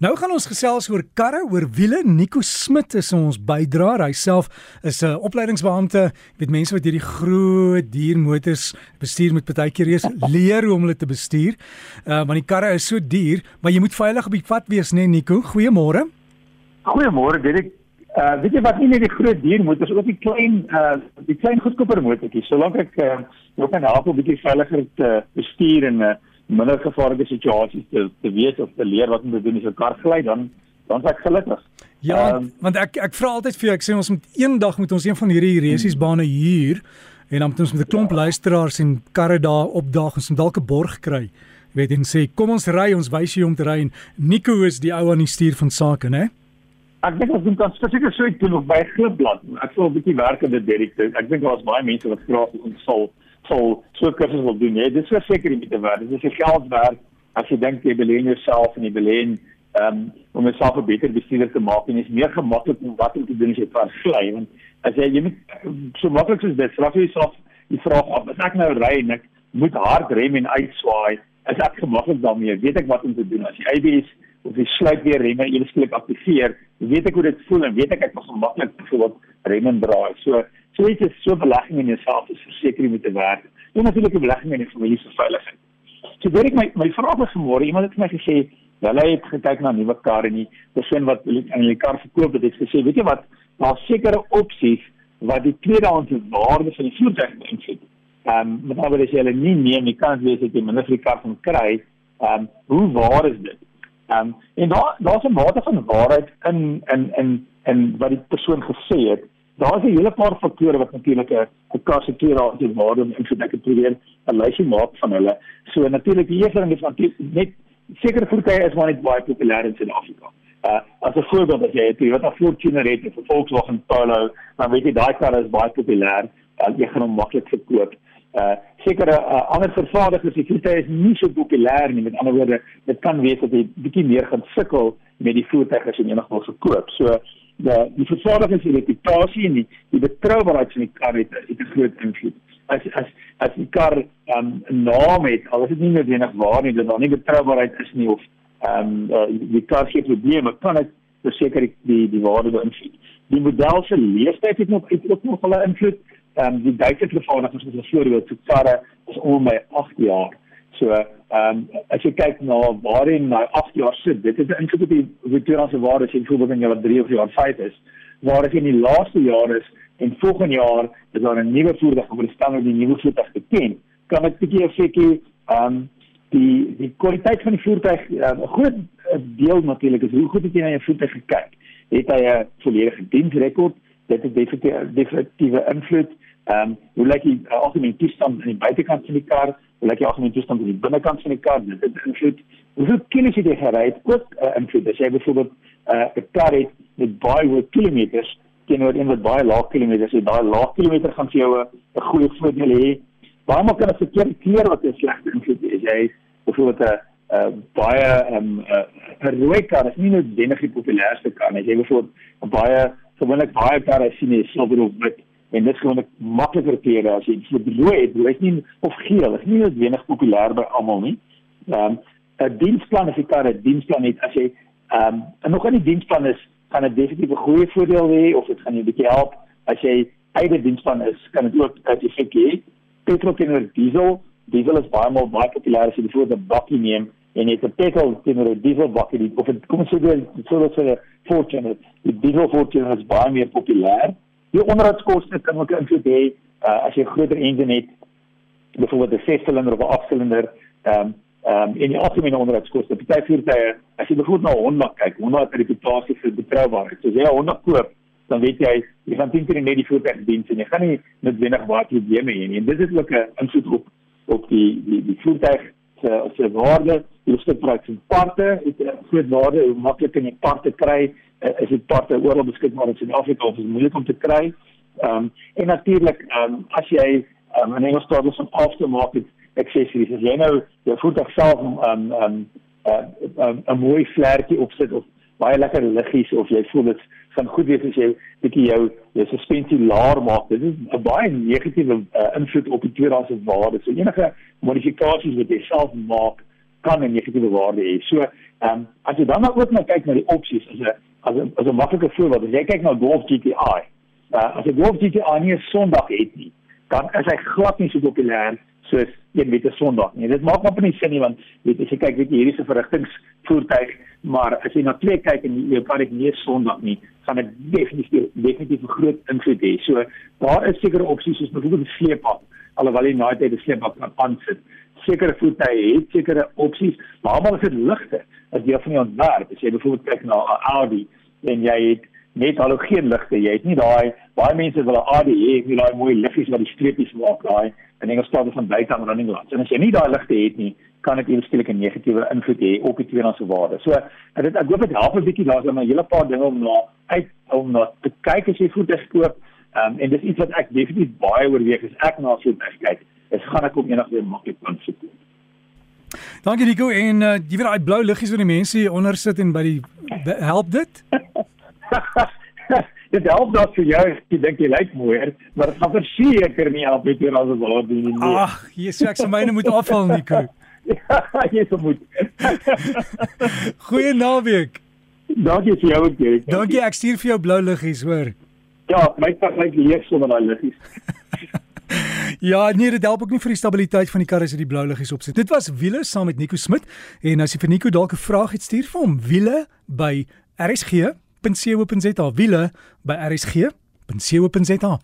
Nou gaan ons gesels oor karre, oor wiele. Nico Smit is ons bydraer. Hy self is 'n opleidingsbeampte. Jy weet mense wat hierdie groot diermotors bestuur met baie keer eens leer hoe om hulle te bestuur. Uh want die karre is so duur, maar jy moet veilig op die pad wees, né, nee, Nico? Goeiemôre. Goeiemôre, Dirk. Uh weet jy wat nie net die groot diermotors, ook die klein uh die klein goedkoper motortjies. Solank ek uh ook kan help om 'n bietjie veiliger te bestuur en uh minder gevaarlike situasies te te weet of te leer wat om te doen as 'n kar gly dan dan is ek gelukkig. Ja, um, want ek ek vra altyd vir jou, ek sê ons moet eendag moet ons een van hierdie resiesbane huur en dan moet ons met 'n klomp ja. luisteraars en karre daar opdaag en dalk 'n borg kry. Jy weet en sê kom ons ry, ons wys jou om te ry en Nico is die ou aan die stuur van sake, né? Ek dink ons moet dan spesifiek so iets doen op by Glipblad. Ek sou 'n bietjie werk aan dit direk. Ek dink daar's baie mense wat graag ons sal sal so kursus wil doen. Jy dis verseker nie te werd. Dis 'n geld werd. As jy dink jy belê in jouself en jy belê in ehm um, om jouself 'n beter bestuurder te maak en dit is meer gemaklik om wat om te doen as jy vlieg want as jy jy moet so maklik soos dit vra jy jouself die vraag af as ek nou ry en ek moet hard rem en uitswaai? Is ek gemaklik daarmee? Weet ek wat om te doen? As die ABS of die sluitweer remme eenskielik aktiveer weet ek hoe dit voel en weet ek ek mag gemaklik byvoorbeeld rem en draai. So Dit is so belegging in jouself is verseker jy moet te werk. En natuurlik 'n belegging in die familie se veiligheid. So weet ek my my vraag was vanmôre iemand het my gesê, "Wel hy het gekyk na nuwe kar en die persoon wat in die kar verkoop het, het gesê, weet jy wat, daar sekere opsies wat die tweedehandse waarde van die voertuig beïnvloed." Ehm, um, met ander woorde as jy hulle nie neem, jy kan weet dat jy minder vir die kar kan kry. Ehm, um, hoe waar is dit? Ehm, um, en daar daar's 'n mate van waarheid in in in in wat die persoon gesê het daar's 'n hele paar faktore wat natuurlik 'n gekasseer raak te waarde en so ek het probeer 'n lysie maak van hulle. So natuurlik die eerste ding is natuurlik net sekere voertuie is maar net baie populêr in Suid-Afrika. Uh as 'n voorbeeld as jy het jy wat 'n Fortuner het of 'n Volkswagen Polo, dan weet jy daai kar is baie populêr en jy gaan hom maklik verkoop. Uh sekere uh, ander vervaardigers se voertuie is nie so populêr nie. Met ander woorde, dit kan wees dat jy bietjie meer gaan sukkel met die voertuie as jy eendag wil verkoop. So die die vervaardiger se reputasie en die die betroubaarheid van die kar het, het 'n groot invloed. As as as die kar 'n um, naam het, al is dit nie noodwendig waar nie, dat daar nie betroubaarheid is nie of ehm um, uh, die kar gee probleme, kan dit verseker die die, die waarde beïnvloed. Die model se leeftyd het nog iets ook nog hulle invloed. Um, die Duitse vervaardigers soos 'n voorbeeld, so Tsara is om by 8 jaar. So Ehm um, as jy kyk na waarin my 8 jaar sit, dit is 'n invloed op die Victoriaanse waarde as jy byvoorbeeld in jaar 3 of jaar 5 is, waar as jy in die laaste jaar is en volgende jaar is daar 'n nuwe voertuig op die standaard die nuwe voertuig geken, kan dit bietjie effekie ehm die die kwaliteit van die voertuig ehm, 'n um, groot deel natuurlik is hoe goed het jy na jou voertuig gekyk. Het hy 'n volledige diensrekord? Dit het definitief definitiewe invloed. Ehm um, hoe lyk die uh, algemene toestand aan die buitekant van die kar? Hoe lyk die algemene toestand aan die binnekant van die kar? Dit het invloed. Hoeveel kilometers jy gery het ook uh, invloed. As jy byvoorbeeld uh, 'n kar het met baie hoë kilometers teenoor een wat baie lae kilometers het, daai lae kilometer gaan vir jou 'n goeie voordeel hê. Baie maal kan 'n verkeerde keer wat 'n slegte invloed hê. As jy byvoorbeeld 'n uh, baie ehm um, 'n uh, rooi kar is nie noodwendig die populairste kar nie. Jy byvoorbeeld 'n baie gewoonlik baie karre sien jy silwer of wit en dit gaan makliker kleure as jy vir rooi het, jy weet nie of geel, is nie noodwendig populêr by almal nie. Ehm um, 'n diensplan as jy kan 'n diensplan het as jy ehm um, en nog aan die diensplan is, kan dit definitief 'n goeie voordeel hê of dit gaan jou 'n bietjie help. As jy eie diensplan is, kan dit ook as jy sê jy petrol teenoor diesel, diesel is baie meer baie populêr as jy die voorde bakkie neem en jy het 'n petrol teenoor 'n diesel bakkie of dit kom so deur so so 'n Fortuner, die diesel Fortuner is baie meer populêr Die onderhoudskoste kan ook invloed hê uh, as jy 'n groter engine het, byvoorbeeld 'n 6-silinder of 'n 8-silinder, ehm um, ehm um, en die algemene onderhoudskoste. Party voertuie, as jy byvoorbeeld na Honda kyk, Honda het 'n reputasie vir betroubaarheid. So as jy 'n Honda koop, dan weet jy jy gaan teen keer net die voertuig dien en jy gaan nie noodwendig baie probleme hê nie. En dit is ook 'n invloed op op die die die voertuig se se waarde. Jy moet gebruik van parte, is 'n groot waarde hoe maklik kan jy parte kry uh, is dit parte oral beskikbaar in Suid-Afrika of is moeilik om te kry. Ehm um, en natuurlik ehm um, as jy um, in Engels praat van aftermarket accessories, as jy nou jou voertuig self ehm ehm 'n mooi vlekkie opsit of baie lekker liggies of jy voel dit gaan goed wees as jy bietjie jou jou suspensie laer maak. Dit is 'n baie negatiewe uh, invloed op die tweedehandse waarde. So enige modifikasies wat jy self maak kan 'n negatiewe waarde hê. So, ehm um, as jy dan nou ook nou kyk na die opsies as 'n as 'n as 'n maklike voorbeeld, as jy kyk na Golf GTI, uh, as 'n Golf GTI nie 'n Sondag het nie, dan is hy glad nie so populêr soos een met 'n Sondag nie. Dit maak maar nie sin nie want weet as jy kyk, weet jy hierdie 'n verrigtingsvoertuig, maar as jy na twee kyk en jy kan dit nie Sondag nie, gaan dit definitief definitief 'n groot invloed hê. So daar is sekere opsies soos byvoorbeeld 'n sleepbak, alhoewel jy nooit 'n sleepbak kan aansit. Sekere voertuie het sekere opsies, maar almal is dit ligte. As jy van die ontwerp, as jy byvoorbeeld kyk na 'n Audi en jy het net halogeenligte. Jy het nie daai baie mense wil 'n AD hê, jy daai mooi liggies wat die streepies maak daai en Engels praat van buite aan running lights. En as jy nie daai ligte het nie, kan dit eintlik 'n negatiewe invloed hê op die tweedehandse waarde. So, dit ek hoop dit help 'n bietjie daar's 'n hele paar dinge om na uit om na te kyk as jy voete koop. Um, en dis iets wat ek definitief baie oorweeg as ek na so 'n kyk. Is gaan ek om enigiets maklik kan soek. Dankie Rico en uh, jy weet daai blou liggies wat die mense hier onder sit en by die help dit? dit help dat vir jou jy dink jy lyk mooier, maar dit gaan verseker nie help met jou as jy wil doen nie. Ag, sê ek se myne moet afval Nico. ja, jy se moet. Goeie naweek. Dankie vir jou ook. Dankie, ek stuur vir jou blou liggies, hoor. Ja, my pak lyk leeg sonder daai liggies. Ja, nee, dit help ook nie vir die stabiliteit van die kar as jy die blou liggies opsit. Dit was wiele saam met Nico Smit en as jy vir Nico dalk 'n vraag het, stuur vir hom wiele by RSG rsg.co.za wiele by rsg.co.za